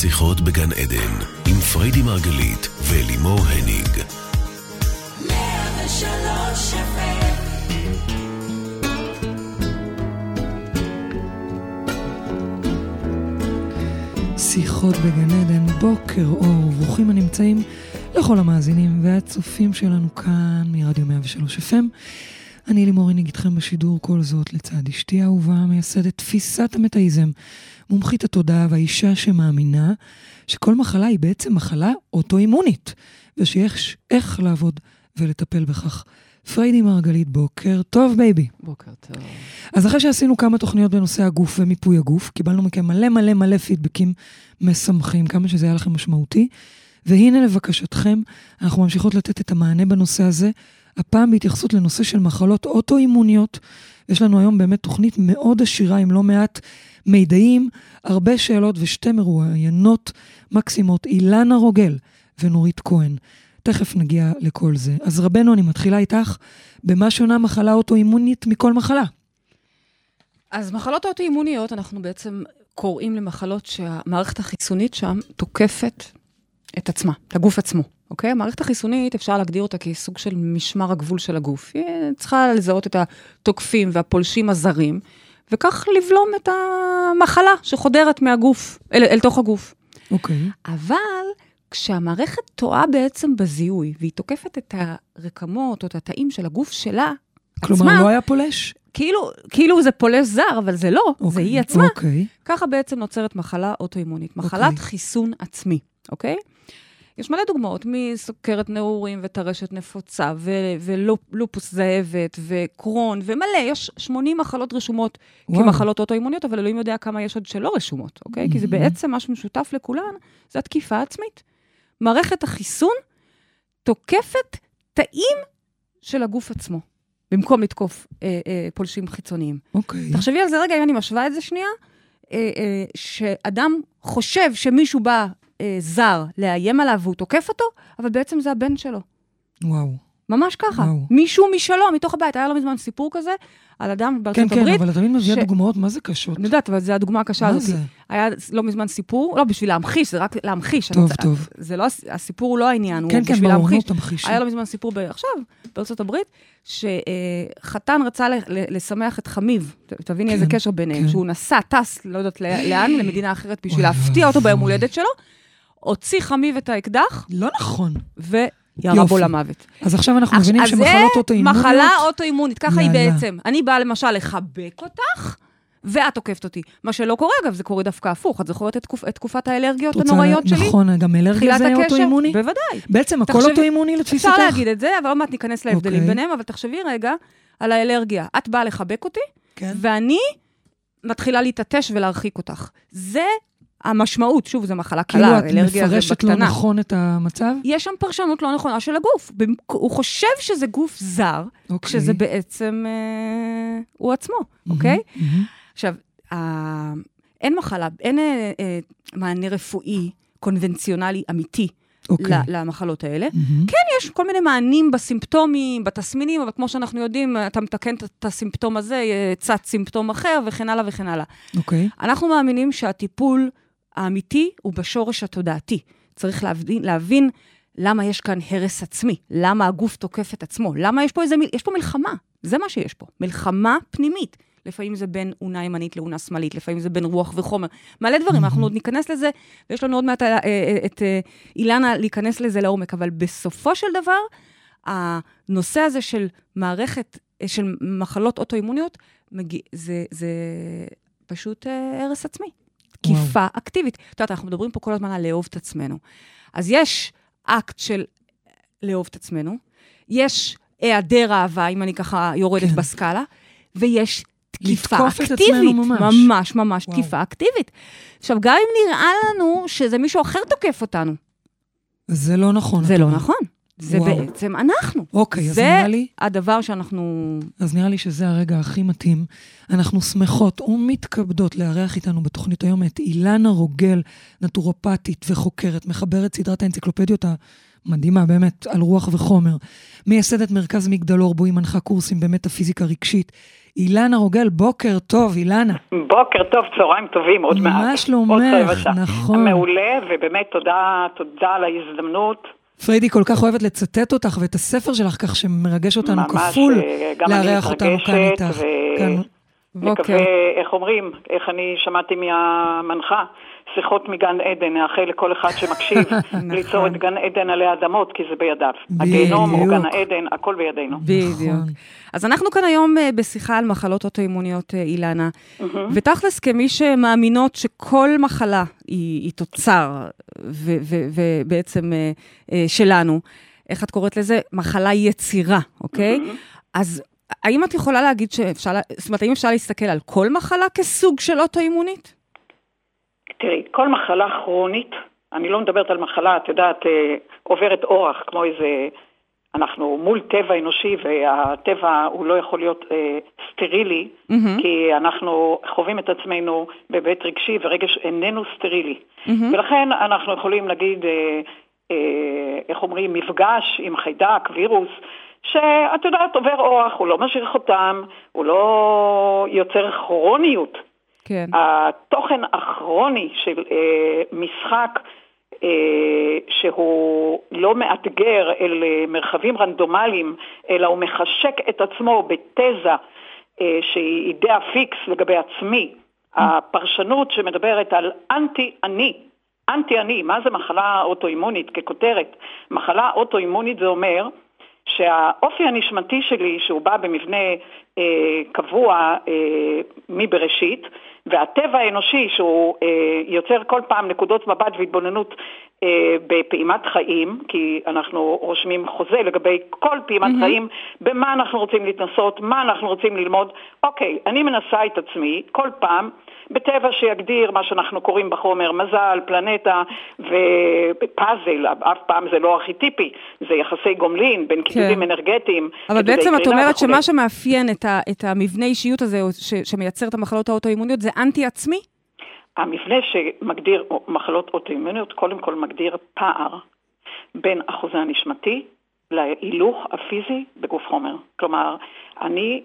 שיחות בגן עדן, עם פריידי מרגלית ולימור הניג. שיחות בגן עדן, בוקר אור, ברוכים הנמצאים לכל המאזינים והצופים שלנו כאן מרדיו 103 FM. אני לימור הניג איתכם בשידור כל זאת לצד אשתי האהובה, מייסדת תפיסת המטאיזם, מומחית התודעה והאישה שמאמינה שכל מחלה היא בעצם מחלה אוטואימונית, ושיש איך לעבוד ולטפל בכך. פריידי מרגלית, בוקר טוב baby. בוקר טוב. אז אחרי שעשינו כמה תוכניות בנושא הגוף ומיפוי הגוף, קיבלנו מכם מלא מלא מלא פידבקים משמחים, כמה שזה היה לכם משמעותי. והנה לבקשתכם, אנחנו ממשיכות לתת את המענה בנושא הזה, הפעם בהתייחסות לנושא של מחלות אוטואימוניות. יש לנו היום באמת תוכנית מאוד עשירה עם לא מעט מידעים, הרבה שאלות ושתי מרואיינות מקסימות, אילנה רוגל ונורית כהן. תכף נגיע לכל זה. אז רבנו, אני מתחילה איתך, במה שונה מחלה אוטואימונית מכל מחלה? אז מחלות אוטואימוניות, אנחנו בעצם קוראים למחלות שהמערכת החיסונית שם תוקפת את עצמה, את הגוף עצמו, אוקיי? המערכת החיסונית, אפשר להגדיר אותה כסוג של משמר הגבול של הגוף. היא צריכה לזהות את התוקפים והפולשים הזרים, וכך לבלום את המחלה שחודרת מהגוף, אל, אל תוך הגוף. אוקיי. אבל כשהמערכת טועה בעצם בזיהוי, והיא תוקפת את הרקמות או את התאים של הגוף שלה, כלומר, עצמה, לא היה פולש? כאילו, כאילו זה פולש זר, אבל זה לא, אוקיי, זה היא עצמה. אוקיי. ככה בעצם נוצרת מחלה אוטואימונית, מחלת אוקיי. חיסון עצמי, אוקיי? יש מלא דוגמאות מסוכרת נעורים וטרשת נפוצה, ו- ולופוס זאבת, וקרון, ומלא, יש 80 מחלות רשומות וואו. כמחלות אוטואימוניות, אבל אלוהים יודע כמה יש עוד שלא רשומות, אוקיי? כי זה מהמם. בעצם משהו משותף לכולן, זה התקיפה העצמית. מערכת החיסון תוקפת תאים של הגוף עצמו, במקום לתקוף אה, אה, פולשים חיצוניים. אוקיי. תחשבי על זה רגע, אם אני משווה את זה שנייה, אה, אה, שאדם חושב שמישהו בא אה, זר לאיים עליו והוא תוקף אותו, אבל בעצם זה הבן שלו. וואו. ממש ככה. וואו. מישהו משלו, מתוך הבית. היה לא מזמן סיפור כזה על אדם בארצות כן, כן, הברית. אבל את תמיד מביאה ש- דוגמאות, מה זה קשות? אני יודעת, אבל זו הדוגמה הקשה מה הזאת. זה? היה לא מזמן סיפור, לא בשביל להמחיש, זה רק להמחיש. טוב, אני טוב. זה לא, הס- הסיפור הוא לא העניין, הוא כן, כן, בשביל ברור, נו, להמחיש. תמחישי. היה לא מזמן סיפור ב- עכשיו, בארצות הברית, שחתן רצה לשמח את חמיו, תביני איזה כן, קשר ביניהם, כן. שהוא נסע, טס, לא יודעת לאן, למדינה אחרת, בשביל להפתיע אותו. ביום הולדת שלו, הוציא חמיו את האקדח, לא נכון. וירה יופי. בו למוות. אז עכשיו אנחנו מבינים אז שמחלות זה אוטואימוניות... מחלה אוטואימונית, ככה היא. בעצם. אני באה למשל לחבק אותך, ואת תוקפת אותי. מה שלא קורה, אגב, זה קורה דווקא הפוך. את זוכרת את, תקופ, את תקופת האלרגיות רוצה- הנוראיות שלי? נכון, גם אלרגיה זה? אוטואימוני? בוודאי. בעצם הכל אוטואימוני לתפיסתך? אפשר להגיד את זה, אבל עוד מעט ניכנס להבדלים אוקיי. ביניהם, אבל תחשבי רגע על האלרגיה. את באה לחבק אותי, כן. ואני מתחילה להתעטש ולהרחיק אותך. זה המשמעות, שוב, זו מחלה כאילו קלה, את אלרגיה זה מפרשת לא בקטנה. נכון את המצב? יש שם פרשנות לא נכונה של הגוף. הוא חושב שזה גוף זר, אוקיי. כשזה בעצם אה, הוא עצמו, אוקיי? מהמם. עכשיו, אה, אין מחלה, אין אה, אה, מענה רפואי קונבנציונלי אמיתי אוקיי. ל- למחלות האלה. מהמם. כן, יש כל מיני מענים בסימפטומים, בתסמינים, אבל כמו שאנחנו יודעים, אתה מתקן את- את הסימפטום הזה, צץ סימפטום אחר, וכן הלאה וכן הלאה. אוקיי. אנחנו מאמינים שהטיפול האמיתי הוא בשורש התודעתי. צריך להבין, להבין למה יש כאן הרס עצמי, למה הגוף תוקף את עצמו, למה יש פה איזה, מיל- יש פה מלחמה, זה מה שיש פה, מלחמה פנימית. לפעמים זה בין אונה ימנית לאונה שמאלית, לפעמים זה בין רוח וחומר, מלא דברים, אנחנו עוד ניכנס לזה, ויש לנו עוד מעט אה, אה, את אה, אילנה להיכנס לזה לעומק, אבל בסופו של דבר, הנושא הזה של מערכת, של מחלות אוטואימוניות, מגיע, זה, זה פשוט הרס עצמי. תקיפה אקטיבית. את יודעת, אנחנו מדברים פה כל הזמן על לאהוב את עצמנו. אז יש אקט של לאהוב את עצמנו, יש היעדר אהבה, אם אני ככה יורדת כן. בסקאלה, ויש תקיפה לתקוף את אקטיבית. עצמנו ממש. ממש, ממש, וואו. תקיפה אקטיבית. עכשיו, גם אם נראה לנו שזה מישהו אחר תוקף אותנו, זה לא נכון. זה לא. נכון. זה וואו. בעצם אנחנו. אוקיי, אז זה נראה לי... הדבר שאנחנו... אז נראה לי שזה הרגע הכי מתאים. אנחנו שמחות ומתכבדות לארח איתנו בתוכנית היום את אילנה רוגל, נטורופטית וחוקרת, מחברת סדרת האנציקלופדיות מדהימה באמת, על רוח וחומר. מייסדת מרכז מגדלור, בו היא מנחה קורסים במטאפיזיקה רגשית. אילנה רוגל, בוקר טוב, אילנה. בוקר טוב, צהריים טובים, עוד מעט. מה שלומך? נכון. מעולה, ובאמת תודה, תודה על ההזדמנות. פריידי כל כך אוהבת לצטט אותך ואת הספר שלך, כך שמרגש אותנו ממש, כפול אה, גם אני לארח אותנו כאן מתרגשת, איתך. ו- כאן. מקווה, איך אומרים, איך אני שמעתי מהמנחה, שיחות מגן עדן, נאחל לכל אחד שמקשיב ליצור את גן עדן עלי אדמות, כי זה בידיו. הגיהנום או. גן העדן, הכל בידינו. בדיוק. נכון. אז אנחנו כאן היום אה, בשיחה על מחלות אוטואימוניות, אה, אילנה. ותכלס, כמי שמאמינות שכל מחלה היא, היא תוצר, ובעצם אה, שלנו, איך את קוראת לזה? מחלה יצירה, אוקיי? אז האם את יכולה להגיד שאפשר, זאת אומרת, האם אפשר להסתכל על כל מחלה כסוג של אוטואימונית? תראי, כל מחלה כרונית, אני לא מדברת על מחלה, את יודעת, אה, עוברת אורח, כמו איזה... אנחנו מול טבע אנושי, והטבע הוא לא יכול להיות אה, סטרילי, מהמם. כי אנחנו חווים את עצמנו בהיבט רגשי, ורגש איננו סטרילי. מהמם. ולכן אנחנו יכולים להגיד, אה, אה, איך אומרים, מפגש עם חיידק, וירוס, שאת יודעת, עובר אורח, הוא לא משאיר חותם, הוא לא יוצר כרוניות. כן. התוכן הכרוני של אה, משחק אה, שהוא לא מאתגר אל אה, מרחבים רנדומליים, אלא הוא מחשק את עצמו בתזה שהיא אידאה פיקס לגבי עצמי. הפרשנות שמדברת על אנטי-אני, אנטי-אני, מה זה מחלה אוטואימונית ככותרת? מחלה אוטואימונית זה אומר שהאופי הנשמתי שלי, שהוא בא במבנה קבוע אה, מבראשית, והטבע האנושי שהוא אה, יוצר כל פעם נקודות מבט והתבוננות אה, בפעימת חיים, כי אנחנו רושמים חוזה לגבי כל פעימת mm-hmm. חיים, במה אנחנו רוצים להתנסות, מה אנחנו רוצים ללמוד. אוקיי, אני מנסה את עצמי כל פעם בטבע שיגדיר מה שאנחנו קוראים בחומר מזל, פלנטה ופאזל, אף פעם זה לא ארכיטיפי, זה יחסי גומלין בין קידודים אנרגטיים. אבל בעצם את אומרת וכו'. שמה שמאפיין את, ה, את המבנה אישיות הזה, ש, שמייצר את המחלות האוטואימוניות, זה אנטי-עצמי? המבנה שמגדיר מחלות אוטואימוניות קודם כל מגדיר פער בין אחוזי הנשמתי להילוך הפיזי בגוף חומר. כלומר, אני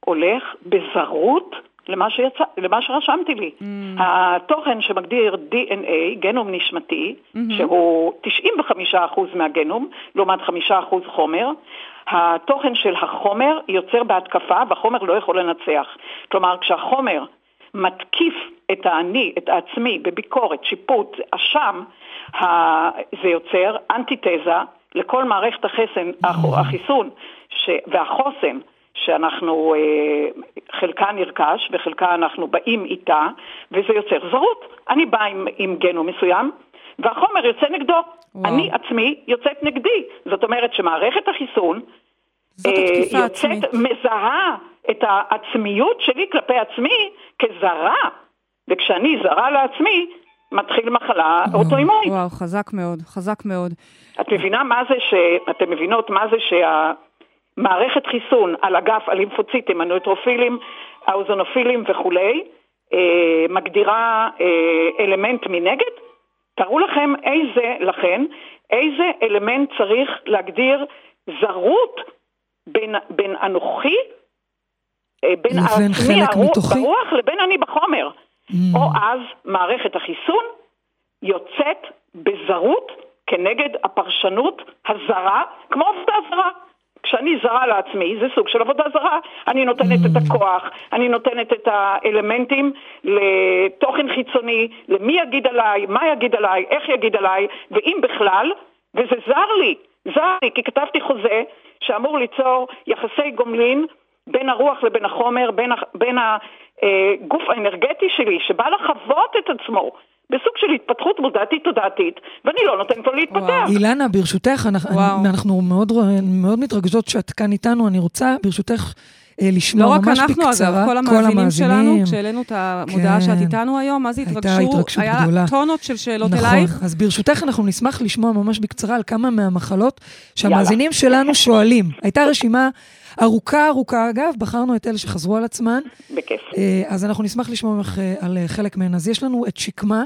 הולך בזרות למה, שיצא, למה שרשמתי לי. Mm. התוכן שמגדיר DNA, גנום נשמתי, mm-hmm. שהוא 95% מהגנום, לעומת 5% חומר, התוכן של החומר יוצר בהתקפה והחומר לא יכול לנצח. כלומר, כשהחומר מתקיף את האני, את העצמי, בביקורת, שיפוט, אשם, זה יוצר אנטיתזה לכל מערכת החסן, הח- החיסון ש- והחוסן שאנחנו, אה, חלקה נרכש וחלקה אנחנו באים איתה, וזה יוצר זרות. אני באה עם, עם גנום מסוים, והחומר יוצא נגדו. וואו. אני עצמי יוצאת נגדי. זאת אומרת שמערכת החיסון אה, יוצאת, העצמית. מזהה את העצמיות שלי כלפי עצמי כזרה, וכשאני זרה לעצמי, מתחיל מחלה אוטואימונית. וואו, חזק מאוד, חזק מאוד. את מבינה מה זה ש... אתם מבינות מה זה שהמערכת חיסון על אגף הלימפוציטים, הנויטרופילים, האוזונופילים וכולי, אה, מגדירה אה, אלמנט מנגד? תארו לכם איזה, לכן, איזה אלמנט צריך להגדיר זרות בין, בין אנוכי, אה, בין עצמי הרוח-? ברוח לבין אני בחומר. Mm. או אז מערכת החיסון יוצאת בזרות כנגד הפרשנות הזרה, כמו עבודה זרה. כשאני זרה לעצמי, זה סוג של עבודה זרה. אני נותנת את הכוח, אני נותנת את האלמנטים לתוכן חיצוני, למי יגיד עליי, מה יגיד עליי, איך יגיד עליי, ואם בכלל, וזה זר לי, זר לי, כי כתבתי חוזה שאמור ליצור יחסי גומלין בין הרוח לבין החומר, בין, בין הגוף האנרגטי שלי, שבא לחוות את עצמו בסוג של התפתחות מודעתית תודעתית, ואני לא נותנת לו להתפתח. וואו. אילנה, ברשותך, אנחנו. אנחנו מאוד, מאוד מתרגשות שאת כאן איתנו. אני רוצה, ברשותך, לשמוע לא רק ממש אנחנו, בקצרה. אגב, כל המאזינים שלנו, כשהעלינו את המודעה שאת איתנו היום, מה זה הייתה התרגשו? התרגשות היה גדולה. טונות של שאלות נכון, אלייך. אז ברשותך אנחנו נשמח לשמוע ממש בקצרה על כמה מהמחלות שהמאזינים שלנו שואלים. הייתה רשימה ארוכה ארוכה, אגב, בחרנו את אלה שחזרו על עצמן. בכיף. אה, אז אנחנו נשמח לשמוע ממך אה, על אה, חלק מהן. אז יש לנו את שקמה,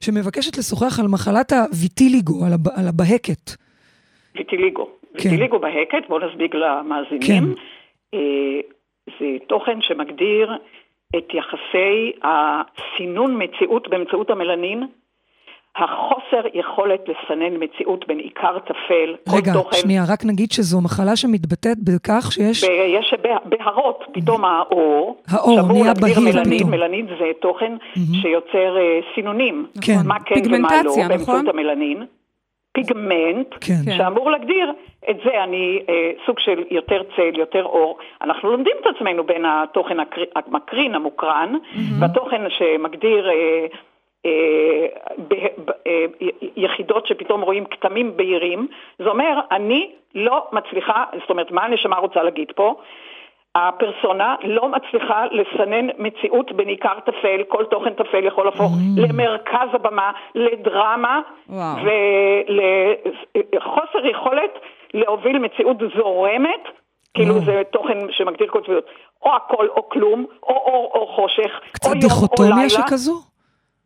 שמבקשת לשוחח על מחלת הוויטיליגו, על, הב, על הבהקת. ויטיליגו. כן. ויטיליגו בהקט, בואו נסביג למאזינים. כן. אה, זה תוכן שמגדיר את יחסי הסינון מציאות באמצעות המלנין, החוסר יכולת לסנן מציאות בין עיקר טפל, כל רגע, תוכן. שנייה, רק נגיד שזו מחלה שמתבטאת בכך שיש... בה- בהרות, פתאום האור, האור נהיה בהיר מלנין, פתאום. מלנין זה תוכן שיוצר אה, סינונים. כן. מה כן ומה לא, פיגמנטציה, באמצעות נכון? המלנין. פיגמנט, כן. שאמור להגדיר את זה, אני אה, סוג של יותר צל, יותר אור. אנחנו לומדים את עצמנו בין התוכן הקר- המקרין, המוקרן, והתוכן שמגדיר אה, אה, ב- ב- אה, שפתאום רואים כתמים בהירים. זה אומר, אני לא מצליחה, זאת אומרת, מה הנשמה רוצה להגיד פה? הפרסונה לא מצליחה לסנן מציאות בין עיקר טפל, כל תוכן טפל יכול להפוך למרכז הבמה, לדרמה וואו. ולחוסר יכולת להוביל מציאות זורמת, כאילו. זה תוכן שמגדיר קוטביות, או הכל או כלום, או אור או חושך, קצת או יום או דיכוטומיה לילה. שכזו?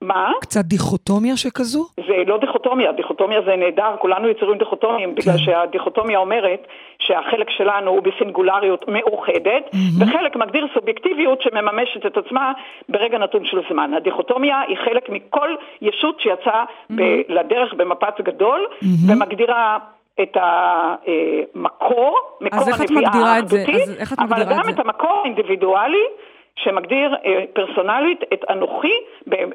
מה? קצת דיכוטומיה שכזו? זה לא דיכוטומיה, דיכוטומיה זה נהדר, כולנו יצורים דיכוטומיים, כן. בגלל שהדיכוטומיה אומרת שהחלק שלנו הוא בסינגולריות מאוחדת, וחלק מגדיר סובייקטיביות שמממשת את עצמה ברגע נתון של זמן. הדיכוטומיה היא חלק מכל ישות שיצאה ב- לדרך במפץ גדול, ומגדירה את המקור, מקור את הנביאה את? האחדותי, את אבל מגדירה את גם זה? את המקור האינדיבידואלי שמגדיר אה, פרסונלית את אנוכי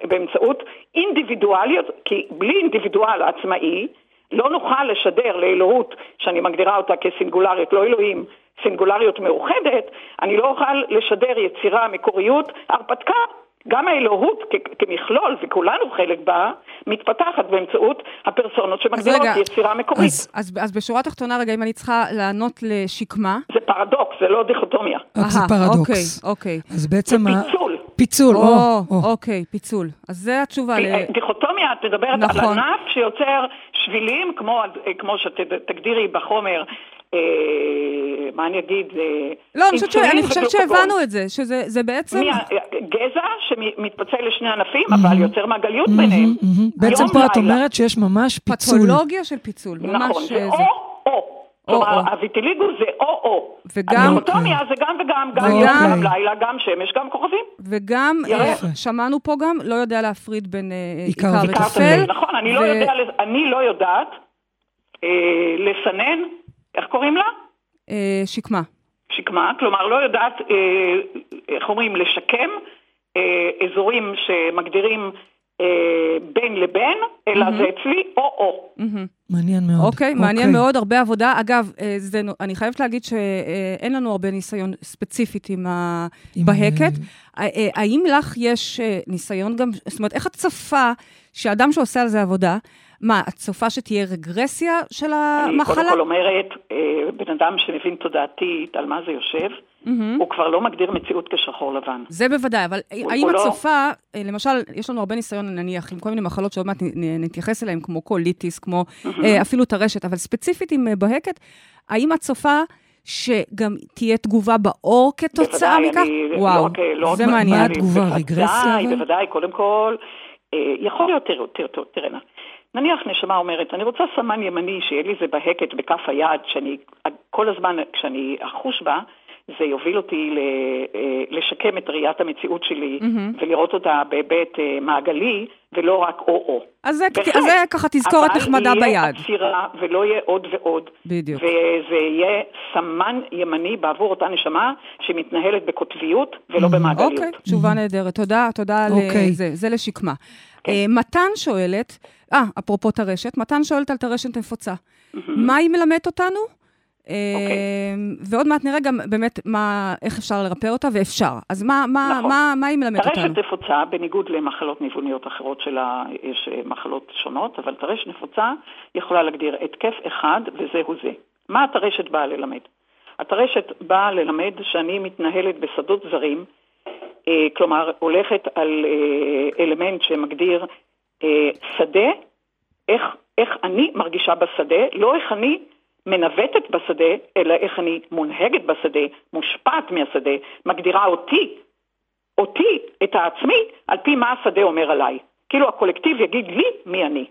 באמצעות אינדיבידואליות, כי בלי אינדיבידואל עצמאי לא נוכל לשדר לאלוהות, שאני מגדירה אותה כסינגולריות, לא אלוהים, סינגולריות מאוחדת, אני לא אוכל לשדר יצירה, מקוריות, הרפתקה. גם האלוהות כ- כמכלול, וכולנו חלק בה, מתפתחת באמצעות הפרסונות שמגדירות רגע, יצירה מקורית. אז- אז, אז בשורה התחתונה, רגע, אם אני צריכה לענות לשקמה... זה פרדוקס, זה לא דיכוטומיה. רק זה אהה, פרדוקס. אוקיי, אוקיי. אז בעצם... ה- פיצול. פיצול, או, או, או. אוקיי, פיצול. אז זה התשובה ל... אה, דיכוטומיה, את מדברת נכון. על ענף שיוצר שבילים, כמו, אה, כמו שתגדירי בחומר, אה, מה אני אגיד? אה, לא, אני חושבת. שהבנו את זה, שזה זה בעצם... גזע שמתפצל לשני ענפים, אבל יוצר מעגליות ביניהם. בעצם פה את. אומרת שיש ממש פיצול. פתולוגיה של פיצול, ממש נכון, זה אה, או-או. כלומר. הוויטיליגו זה או-או. וגם- הדיכוטומיה זה גם וגם, גם אוקיי. יום, גם לילה, גם שמש, גם כוכבים. וגם. אה, שמענו פה גם, לא יודע להפריד בין אה, עיקר וטפל. נכון, אני לא לא יודעת אה, לסנן, איך קוראים לה? אה, שקמה. שקמה, כלומר לא יודעת, אה, איך אומרים, לשקם אה, אזורים שמגדירים אה, בין לבין, אלא זה אצלי או-או. מעניין מאוד. אוקיי, מעניין מאוד, הרבה עבודה. אגב, זה, אני חייבת להגיד שאין לנו הרבה ניסיון ספציפית עם ה... עם, בהקט. אה, אה, האם לך יש ניסיון גם, זאת אומרת, איך את צופה שאדם שעושה על זה עבודה, מה, את צופה שתהיה רגרסיה של אני קודם המחלה? כל אומרת, אה, בן אדם שמבין תודעתית על מה זה יושב, מהמם. הוא כבר לא מגדיר מציאות כשחור לבן. זה בוודאי, אבל הוא- האם הוא את לא- צופה, אה, למשל, יש לנו הרבה ניסיון נניח עם כל מיני מחלות שעוד מעט נתייחס אליהן, כמו קוליטיס, כמו אה, אפילו טרשת, אבל ספציפית עם בהקת, האם את צופה שגם תהיה תגובה בעור כתוצאה בוודאי, מכך? אני- לא וואו, רק- לא רק זה מה- מעניין. מה אני- התגובה? בוודאי, רגרסיה, אבל? בוודאי, קודם כל, אה, יכול להיות, תראו, תראנה. נניח נשמה אומרת, אני רוצה סמן ימני, שיהיה לי זה בהקת בכף היד, שאני כל הזמן, כשאני אחוש בה, זה יוביל אותי ל, אה, לשקם את ראיית המציאות שלי מהמם. ולראות אותה בהיבט אה, מעגלי, ולא רק או-או. אז זה- בהחלט. אז זה ככה תזכורת נחמדה אבל יהיה ביד. עצירה ולא יהיה עוד ועוד. בדיוק. וזה יהיה סמן ימני בעבור אותה נשמה שמתנהלת בקוטביות ולא במעגליות. אוקיי, תשובה נהדרת. תודה, תודה על אוקיי. אה, זה, זה לשקמה. כן. אה, מתן שואלת, אה, אפרופו טרשת, מתן שואלת על טרשת נפוצה. מה היא מלמדת אותנו? אה, אוקיי. ועוד מעט נראה גם באמת מה, איך אפשר לרפא אותה, ואפשר. אז מה, מה, נכון. מה, מה היא מלמדת אותנו? טרשת נפוצה, בניגוד למחלות ניווניות אחרות שלה, יש אה, מחלות שונות, אבל טרשת נפוצה יכולה להגדיר התקף אחד וזהו זה. מה הטרשת באה ללמד? הטרשת באה ללמד שאני מתנהלת בשדות זרים, כלומר הולכת על אה, אלמנט שמגדיר אה, שדה, איך, איך אני מרגישה בשדה, לא איך אני מנווטת בשדה, אלא איך אני מונהגת בשדה, מושפעת מהשדה, מגדירה אותי אותי, את העצמי, על פי מה השדה אומר עליי. כאילו הקולקטיב יגיד לי מי אני.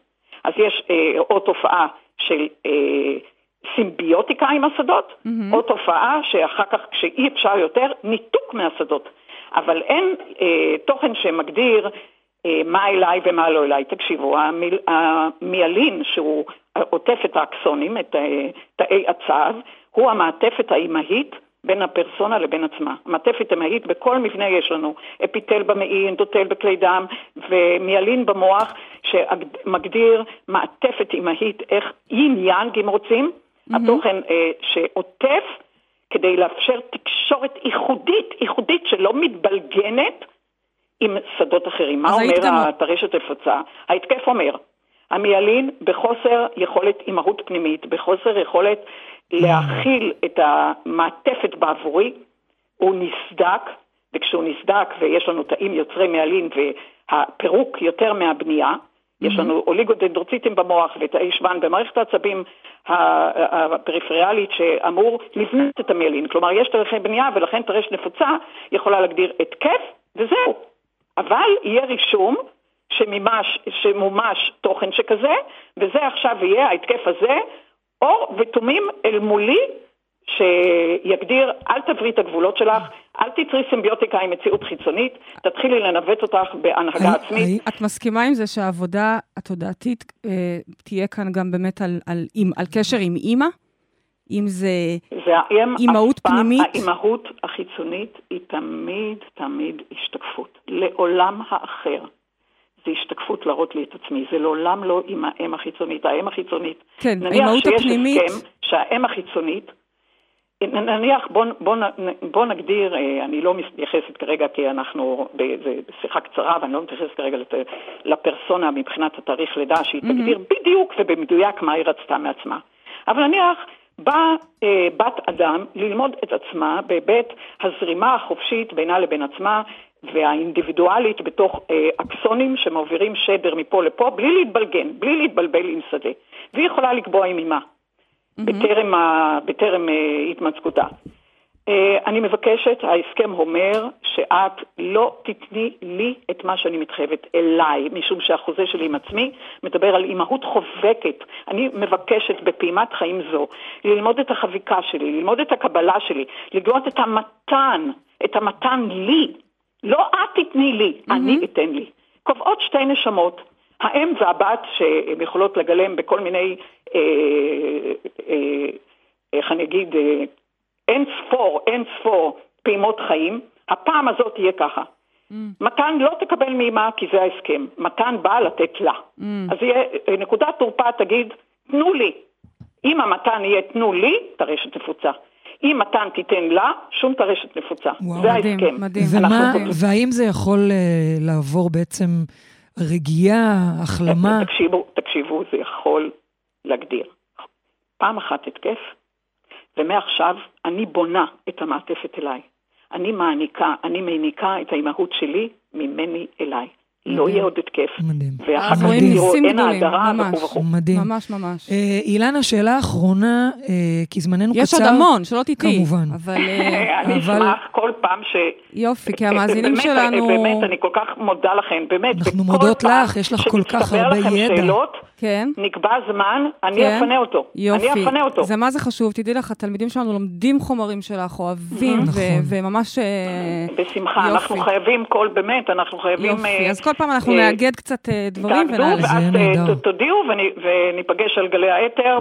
אז יש אה, או תופעה של אה, סימביוטיקה עם השדות, מהמם. או תופעה שאחר כך, כשאי אפשר יותר, ניתוק מהשדות. אבל אין אה, תוכן שמגדיר אה, מה אליי ומה לא אליי. תקשיבו, המיל, המיילין, שהוא עוטף את האקסונים, את אה, תאי הצו, הוא המעטפת האימהית בין הפרסונה לבין עצמה. מעטפת אימהית, בכל מבנה יש לנו אפיטל במעי, אנדוטל בכלי דם ומיילין במוח, שמגדיר מעטפת אימהית, איך יין יאנג אם רוצים, התוכן אה, שעוטף כדי לאפשר תקשורת ייחודית, ייחודית שלא מתבלגנת עם שדות אחרים. מה אומר גם- הטרשת הפצה? ההתקף אומר, המיילין בחוסר יכולת אימהות פנימית, בחוסר יכולת להכיל את המעטפת בעבורי, הוא נסדק, וכשהוא נסדק ויש לנו תאים יוצרי מיילין והפירוק יותר מהבנייה, יש לנו אוליגודנדרוציטים במוח ותאי שוון במערכת העצבים הפריפריאלית שאמור לבנות את המיילין. כלומר, יש תאריכי בנייה ולכן טרשת נפוצה יכולה להגדיר התקף וזהו. אבל יהיה רישום שממש, שמומש תוכן שכזה, וזה עכשיו יהיה ההתקף הזה, אור ותומים אל מולי, שיגדיר, אל תברי את הגבולות שלך, אל תצרי סימביוטיקה עם מציאות חיצונית, תתחילי לנווט אותך בהנהגה הי- עצמית. הי- את מסכימה עם זה שהעבודה התודעתית אה, תהיה כאן גם באמת על, על, עם, על קשר עם אימא? אם זה... זה אימהות פנימית? האימהות החיצונית היא תמיד תמיד השתקפות. לעולם האחר. זה השתקפות להראות לי את עצמי, זה לעולם לא עם האם החיצונית. האם החיצונית, כן, נניח האימהות שיש הפנימית... הסכם שהאם החיצונית, נניח בוא, בוא, בוא נגדיר, אה, אני לא מתייחסת כרגע כי אנחנו באיזה שיחה קצרה ואני לא מתייחסת כרגע לפרסונה מבחינת התאריך לידה שהיא תגדיר בדיוק ובמדויק מה היא רצתה מעצמה. אבל נניח באה אה, בת אדם ללמוד את עצמה בהיבט הזרימה החופשית בינה לבין עצמה והאינדיבידואלית בתוך אה, אקסונים שמעבירים שדר מפה לפה בלי להתבלגן, בלי להתבלבל עם שדה. והיא יכולה לקבוע עם אימה. בטרם, ה, בטרם uh, התמצקותה. Uh, אני מבקשת, ההסכם אומר שאת לא תתני לי את מה שאני מתחייבת אליי, משום שהחוזה שלי עם עצמי מדבר על אימהות חובקת. אני מבקשת בפעימת חיים זו ללמוד את החביקה שלי, ללמוד את הקבלה שלי, לגלות את המתן, את המתן לי. לא את תתני לי, אני אתן לי. קובעות שתי נשמות, האם והבת שהן יכולות לגלם בכל מיני, אה, אה, איך אני אגיד, אה, אין ספור, אין ספור פעימות חיים, הפעם הזאת תהיה ככה. מתן לא תקבל מאימה כי זה ההסכם, מתן בא לתת לה. אז יהיה, אה, נקודת תורפה תגיד, תנו לי. אם המתן יהיה תנו לי, טרשת נפוצה. אם מתן תיתן לה, שום טרשת נפוצה. וואו, זה מדהים, ההסכם. מדהים. ומה, אנחנו- והאם זה יכול אה, לעבור בעצם רגיעה, החלמה? תקשיבו, תקשיבו, זה יכול להגדיר. פעם אחת התקף, ומעכשיו אני בונה את המעטפת אליי. אני מעניקה, אני מעניקה את האימהות שלי ממני אליי. לא. יהיה עוד התקף. מדהים. ואחר כך אין ממש. וכו' וכו'. מדהים. ממש ממש. אה, אילנה, שאלה אחרונה, אה, כי זמננו יש קצר. עוד המון, שלא תטעי. כמובן. אבל אה, אני אבל- אשמח כל פעם ש... יופי, כי המאזינים באמת, שלנו... באמת, אני כל כך מודה לכם, באמת. אנחנו מודות פעם לך, יש לך כל כך שמצטבר הרבה לכם ידע. שאלות, כן. נקבע זמן, אני כן. אפנה אותו. יופי. אני אפנה אותו. זה מה זה חשוב, תדעי לך, התלמידים שלנו לומדים חומרים שלך, אוהבים, נכון. וממש... בשמחה, יופי. אנחנו חייבים כל, באמת, אנחנו חייבים... כל פעם אנחנו אה, נאגד קצת אה, דברים תעבדו ונעלה. זה ואז אה, תודיעו ונ- וניפגש על גלי האתר.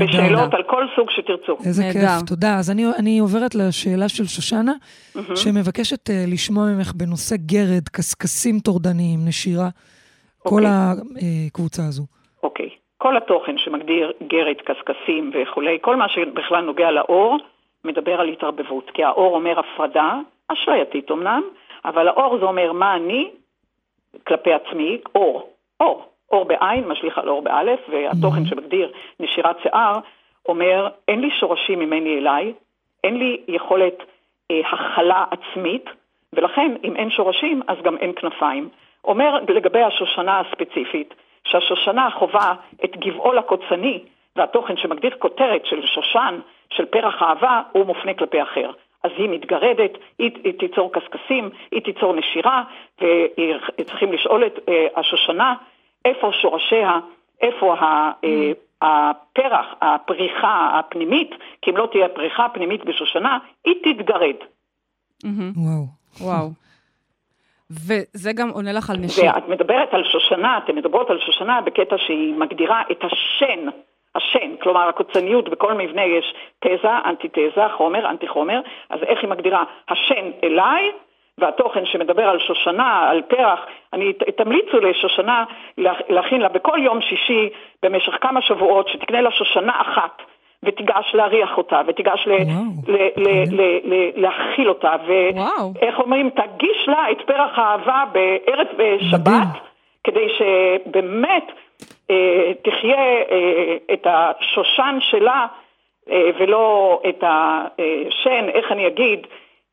בשאלות. על כל סוג שתרצו. איזה. כיף, תודה. אז אני, אני עוברת לשאלה של שושנה, שמבקשת לשמוע ממך בנושא גרד, קשקשים טורדניים, נשירה, כל אוקיי. הקבוצה הזו. אוקיי. כל התוכן שמגדיר גרד, קשקשים וכולי, כל מה שבכלל נוגע לאור, מדבר על התערבבות. כי האור אומר הפרדה, אשלייתית אמנם, אבל האור זה אומר מה אני כלפי עצמי, אור, אור. אור בעין משליך על אור באלף, והתוכן שמגדיר נשירת שיער אומר, אין לי שורשים ממני אליי, אין לי יכולת אה, הכלה עצמית, ולכן אם אין שורשים אז גם אין כנפיים. אומר לגבי השושנה הספציפית, שהשושנה חווה את גבעול הקוצני, והתוכן שמגדיר כותרת של שושן, של פרח אהבה, הוא מופנה כלפי אחר. אז היא מתגרדת, היא, היא תיצור קשקשים, היא תיצור נשירה, וצריכים לשאול את אה, השושנה איפה שורשיה, איפה ה, אה, הפרח, הפריחה הפנימית, כי אם לא תהיה פריחה פנימית בשושנה, היא תתגרד. וואו. וואו. וזה גם עונה לך על נשירה. ואת מדברת על שושנה, אתן מדברות על שושנה בקטע שהיא מגדירה את השן, השן, כלומר הקוצניות, בכל מבנה יש תזה, אנטיתזה, חומר, אנטי חומר, אז איך היא מגדירה? השן אליי, והתוכן שמדבר על שושנה, על פרח, אני תמליצו לשושנה להכין לה בכל יום שישי במשך כמה שבועות, שתקנה לה שושנה אחת. ותיגש להריח אותה, ותיגש ל- ל- ל- ל- ל- להכיל אותה. ואיך אומרים, תגיש לה את פרח האהבה בערב שבת, כדי שבאמת תחיה אה, את השושן שלה אה, ולא את השן, איך אני אגיד,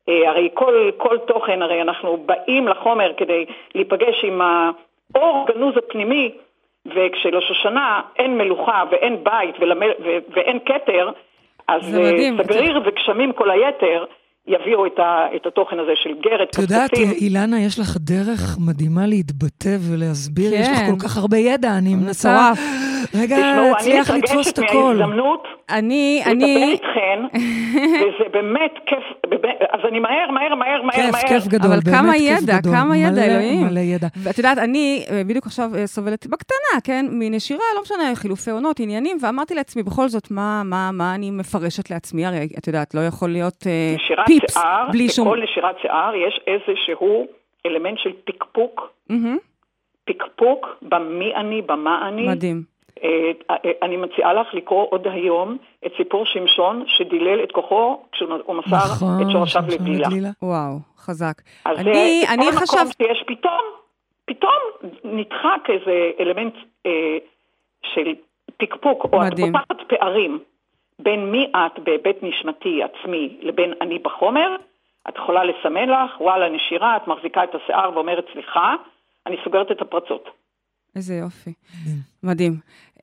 אה, הרי כל, כל תוכן, הרי אנחנו באים לחומר כדי להיפגש עם האור הגנוז הפנימי, וכשלשושנה אין מלוכה ואין בית ולמ... ו... ואין כתר, אז. סגריר וגשמים כל היתר יביאו את, ה... את התוכן הזה של גרד, את יודעת. אילנה, יש לך דרך מדהימה להתבטא ולהסביר, יש לך כן. כל כך הרבה ידע, אני מנסה. רגע תשמעו, אני מתרגשת את הכל. מההזדמנות אני, לדבר אני, איתכן, וזה באמת כיף, אז אני מהר, מהר, מהר, מהר, כיף, מהר. כיף גדול, אבל באמת כמה כיף ידע, גדול. כמה ידע, מלא, אלוהים. מלא ידע. ואת יודעת, אני אה, בדיוק עכשיו אה, סובלת בקטנה, כן, מנשירה, לא משנה, חילופי עונות, עניינים, ואמרתי לעצמי, בכל זאת, מה, מה, מה אני מפרשת לעצמי? הרי את יודעת, לא יכול להיות אה, פיפס שיער, בלי שום... בכל נשירת שיער יש איזשהו אלמנט של פקפוק, מהמם, פקפוק במי אני, במה אני. מדהים. אה, אני מציעה לך לקרוא עוד היום את סיפור שמשון שדילל את כוחו כשהוא מסר נכון, את שורשיו. לגלילה. וואו, חזק. אז אני, זה אני כל מקום חשבתי... שיש פתאום, פתאום נדחק איזה אלמנט אה, של פקפוק, או את מדהים. פותחת פערים בין מי את בהיבט נשמתי עצמי לבין אני בחומר, את יכולה לסמן לך, וואלה, נשירה, את מחזיקה את השיער ואומרת, סליחה, אני סוגרת את הפרצות. איזה יופי. מדהים.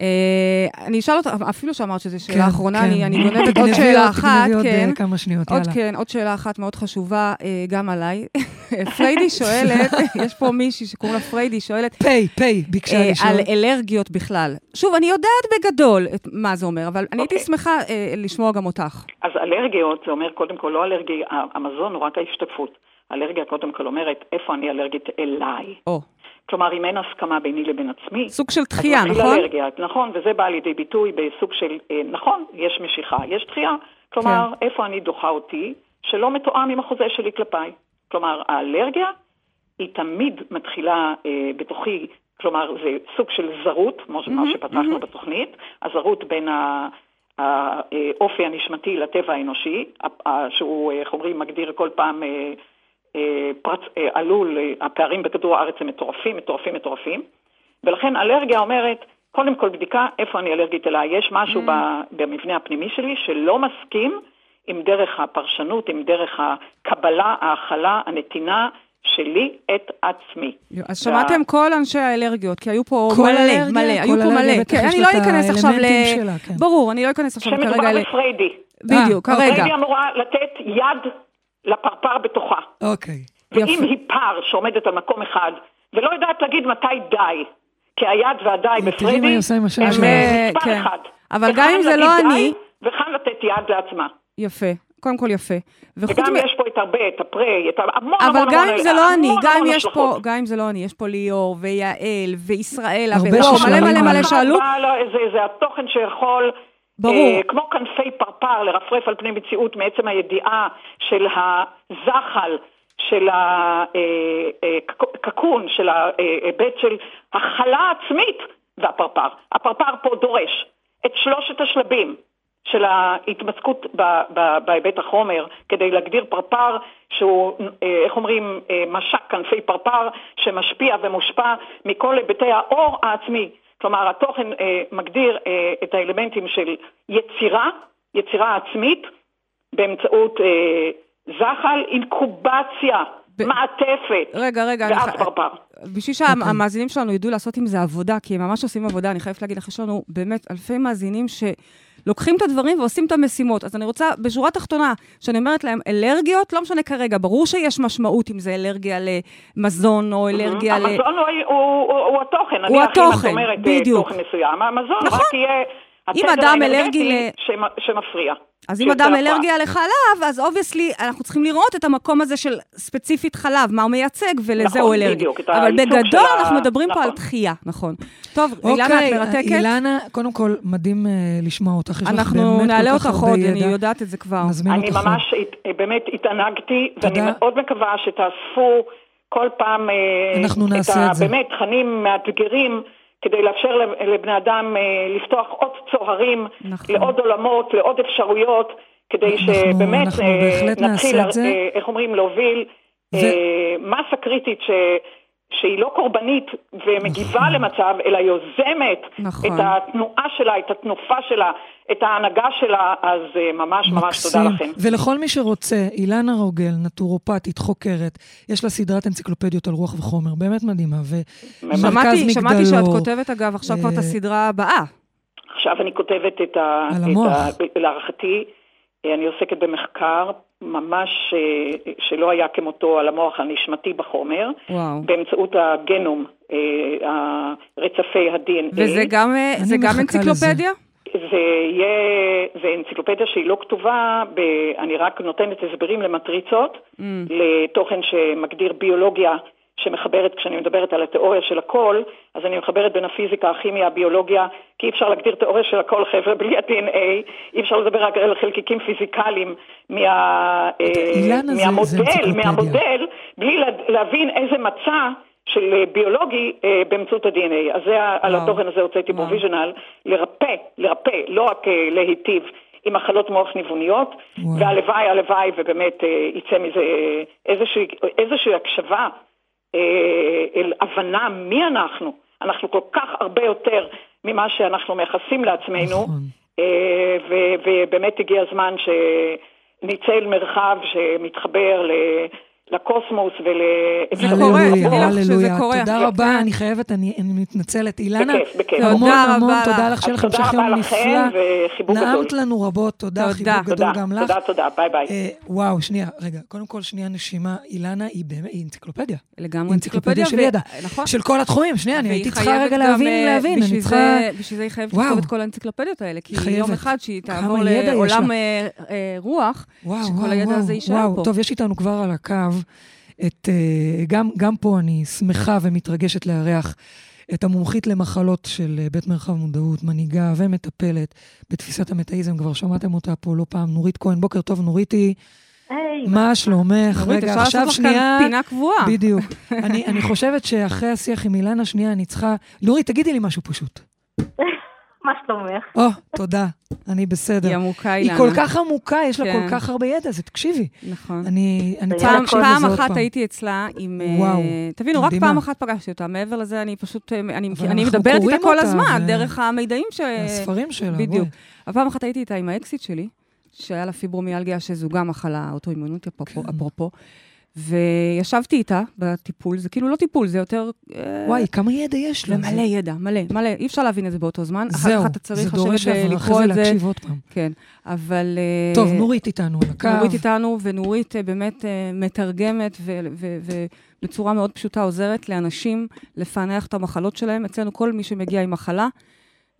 אה, אני אשאל אותך, אפילו שאמרת שזו שאלה כן, אחרונה, כן. אני אני גונבת עוד שאלה עוד- אחת, תגנבי עוד, כן. אה, כמה שניות, עוד יאללה. כן, עוד שאלה אחת מאוד חשובה, אה, גם עליי. פריידי שואלת, יש פה מישהי שקוראים לה פריידי, שואלת, פיי, פיי, ביקשה אה, לשאול. על אלרגיות בכלל. שוב, אני יודעת בגדול מה זה אומר, אבל אני הייתי אוקיי. שמחה אה, לשמוע גם אותך. אז אלרגיות, זה אומר קודם כל, לא אלרגיה, המזון הוא רק ההשתקפות. אלרגיה קודם כל אומרת, איפה אני אלרגית אליי. או, כלומר, אם אין הסכמה ביני לבין עצמי, סוג של דחייה, נכון? אלרגיה, נכון, וזה בא לידי ביטוי בסוג של, אה, נכון, יש משיכה, יש דחייה. כלומר, כן. איפה אני דוחה אותי, שלא מתואם עם החוזה שלי כלפיי. כלומר, האלרגיה היא תמיד מתחילה אה, בתוכי, כלומר, זה סוג של זרות, כמו מה שפתחנו בתוכנית, הזרות בין ה... האופי הנשמתי לטבע האנושי, שהוא, אה, איך אומרים, מגדיר כל פעם אה, פרץ, אה, עלול, הפערים בכדור הארץ הם מטורפים, מטורפים, מטורפים, ולכן אלרגיה אומרת, קודם כל בדיקה איפה אני אלרגית אליי. יש משהו Mm. במבנה הפנימי שלי שלא מסכים עם דרך הפרשנות, עם דרך הקבלה, ההכלה, הנתינה שלי את עצמי. אז שמעתם כל אנשי האלרגיות, כי היו פה כל מלא, אלרגיה, מלא, היו פה מלא. כן, אני לא אכנס עכשיו ל... כן. ברור, אני לא אכנס עכשיו כרגע שמדובר ל... בפריידי. בדיוק, אה, כרגע. פריידי אמורה לתת יד לפרפר בתוכה. אוקיי. ואם יפה. היא פר שעומדת על מקום אחד, ולא יודעת להגיד מתי די, כי היד והדי תראי מה בפריידי היא עושה עם השם הם שלה. אה, מספר כן. אחד. אבל גם אם זה לא אני- וכאן לתת יד לעצמה. יפה, קודם כל יפה. וגם מ... יש פה את הרבה, את הפרי, את המון אבל המון גם המון, אם זה לא אני, המון גם אם המון יש פה. גם אם זה לא אני, יש פה ליאור ויעל וישראלה, הרבה וואו, ששואלים מלא מלא מלא שאלו. אחד בא לו- זה, זה התוכן שיכול, ברור. אה, כמו כנפי פרפר, לרפרף על פני מציאות מעצם הידיעה של הזחל, של הקקון, של ההיבט של הכלה עצמית והפרפר. הפרפר פה דורש את שלושת השלבים. של ההתמצקות בהיבט החומר, כדי להגדיר פרפר שהוא, אה, איך אומרים, אה, משק כנפי פרפר שמשפיע ומושפע מכל היבטי האור העצמי. כלומר, התוכן אה, מגדיר אה, את האלמנטים של יצירה, יצירה עצמית, באמצעות אה, זחל, אינקובציה, ב- מעטפת, רגע, רגע, ואז ח- פרפר. בשביל שהמאזינים שלנו ידעו לעשות עם זה עבודה, כי הם ממש עושים עבודה, אני חייבת להגיד לך, יש לנו באמת אלפי מאזינים שלוקחים את הדברים ועושים את המשימות. אז אני רוצה, בשורה התחתונה, שאני אומרת להם, אלרגיות, לא משנה כרגע, ברור שיש משמעות אם זה אלרגיה למזון או אלרגיה ל... המזון הוא, הוא, הוא, התוכן. הוא אני הכי, אם התוכן, את אומרת, בדיוק. תוכן מסוים. המזון נכון. רק יהיה אם אדם אלרגי ל... שמ- שמפריע. אז אם אדם. אלרגי לחלב, אז obviously אנחנו צריכים לראות את המקום הזה של ספציפית חלב, מה הוא מייצג, ולזה נכון, הוא אלרגי. בדיוק, אבל בגדול ה- אנחנו מדברים פה על נכון. דחייה, נכון. טוב, אילנה, את אוקיי, מרתקת. אילנה, קודם כל, מדהים אה, לשמוע אותך. יש לך אנחנו באמת נעלה כל כך אותך עוד, אני. יודעת את זה כבר. אני. ממש באמת התענגתי, ואני. מאוד מקווה שתאספו כל פעם אה, אנחנו נעשה ה- את זה. באמת תכנים מאתגרים, כדי לאפשר לב- לבני אדם אה, לפתוח עוד צוהרים, נכון. לעוד עולמות, לעוד אפשרויות, כדי אנחנו- שבאמת אנחנו אה, נתחיל. אה, איך אומרים, להוביל ו- מסה קריטית ש... שהיא לא קורבנית ומגיבה נכון. למצב, אלא יוזמת נכון. את התנועה שלה, את התנופה שלה, את ההנהגה שלה, אז אה, ממש ממש תודה לכם. ולכל מי שרוצה, אילנה רוגל, נטורופטית, חוקרת, יש לה סדרת אנציקלופדיות על רוח וחומר, באמת מדהימה, ומרכז מגדלור. שמעתי שאת כותבת, אגב, עכשיו כבר את אה, הסדרה הבאה. עכשיו אני כותבת את ה... על את המוח. להערכתי, אני עוסקת במחקר ממש אה, שלא היה כמותו על המוח הנשמתי בחומר, וואו. באמצעות הגנום, אה, רצפי ה-DNA. וזה גם, אה, זה גם אנציקלופדיה? זה יהיה, זה אנציקלופדיה שהיא לא כתובה, ב, אני רק נותנת הסברים למטריצות, Mm. לתוכן שמגדיר ביולוגיה שמחברת, כשאני מדברת על התיאוריה של הכל, אז אני מחברת בין הפיזיקה, הכימיה, הביולוגיה, כי אי אפשר להגדיר תיאוריה של הכל, חבר'ה, בלי ה-DNA, אי אפשר לדבר רק על חלקיקים פיזיקליים מה, אה, אילנה, זה- זה מהמודל. מהמודל, בלי לה- להבין איזה מצע של אה, ביולוגי אה, באמצעות ה-DNA. אז זה, ה- על וואו. התוכן הזה הוצאתי וואו. פרוביז'נל, לרפא, לרפא, לא רק אה, להיטיב עם מחלות מוח ניווניות, וואו. והלוואי, הלוואי, ובאמת אה, יצא מזה אה, איזושהי, איזושהי הקשבה אל הבנה מי אנחנו. אנחנו כל כך הרבה יותר ממה שאנחנו מייחסים לעצמנו, נכון. אה, ובאמת הגיע הזמן שנצא אל מרחב שמתחבר ל- לקוסמוס ול... זה קורה, הללויה. קורה. תודה כן. רבה, אני חייבת, אני מתנצלת. אילנה. המון תודה המון תודה לך. שיהיה לכם תודה המשך יום נפלא. נעמת לנו רבות, תודה. חיבוק גדול גם לך. תודה, תודה, ביי ביי. אה, וואו, שנייה, רגע, קודם כל, שנייה נשימה. אילנה היא באמת, היא אנציקלופדיה. לגמרי אנציקלופדיה של ידע. נכון. של כל התחומים. שנייה, אני הייתי צריכה חייבת רגע להבין, אה, להבין. אני בשביל צריכה... זה- בשביל זה היא חייבת. לכתוב את כל האנציקלופדיות האלה, כי. יום אחד שהיא תעבור לעולם. אה, רוח, שכל הידע הזה יישאר. פה. טוב, יש איתנו כבר על הקו את... אה, גם, גם פה אני שמחה ומתרגשת לארח את המומחית למחלות של אה, בית מרחב מודעות, מנהיגה ומטפלת בתפיסת המטאיזם, כבר שמעתם אותה פה לא פעם, נורית כהן. בוקר טוב, נוריתי, היי, מה שלומך? נורית, רגע, אפשר עכשיו לעשות לך שנייה... כאן פינה קבועה. בדיוק. אני, אני חושבת שאחרי השיח עם אילנה, שנייה, אני צריכה... נורית, תגידי לי משהו פשוט. מה שלומך? או, תודה, אני בסדר. היא עמוקה, היא אילנה. כל כך עמוקה, יש לה כן. כל כך הרבה ידע, אז תקשיבי. נכון. אני, צריכה פעם, להקשיב פעם לזה עוד אחת פעם. הייתי אצלה עם... אה, וואו, תבינו, רק. פעם אחת פגשתי אותה. מעבר לזה, אני פשוט... אה, אני, מדברת איתה כל הזמן, דרך המידעים ש... הספרים שלה, בואי. בדיוק. הפעם אחת הייתי איתה עם האקסיט שלי, שהיה לה פיברומיאלגיה, שזו גם מחלה אוטואימונית, אפרופו. כן. אפרופו. וישבתי איתה בטיפול, זה כאילו לא טיפול, זה יותר... אה, וואי, כמה ידע יש לה. ומלא ידע, מלא, מלא. אי אפשר להבין את זה באותו זמן. זהו, זה דורש עבודה, ולקרוא אחרי זה. להקשיב עוד פעם. כן, אבל... אה, טוב, נורית איתנו על הקו. נורית איתנו, ונורית אה, באמת אה, מתרגמת ובצורה מאוד פשוטה עוזרת לאנשים לפענח את המחלות שלהם. אצלנו כל מי שמגיע עם מחלה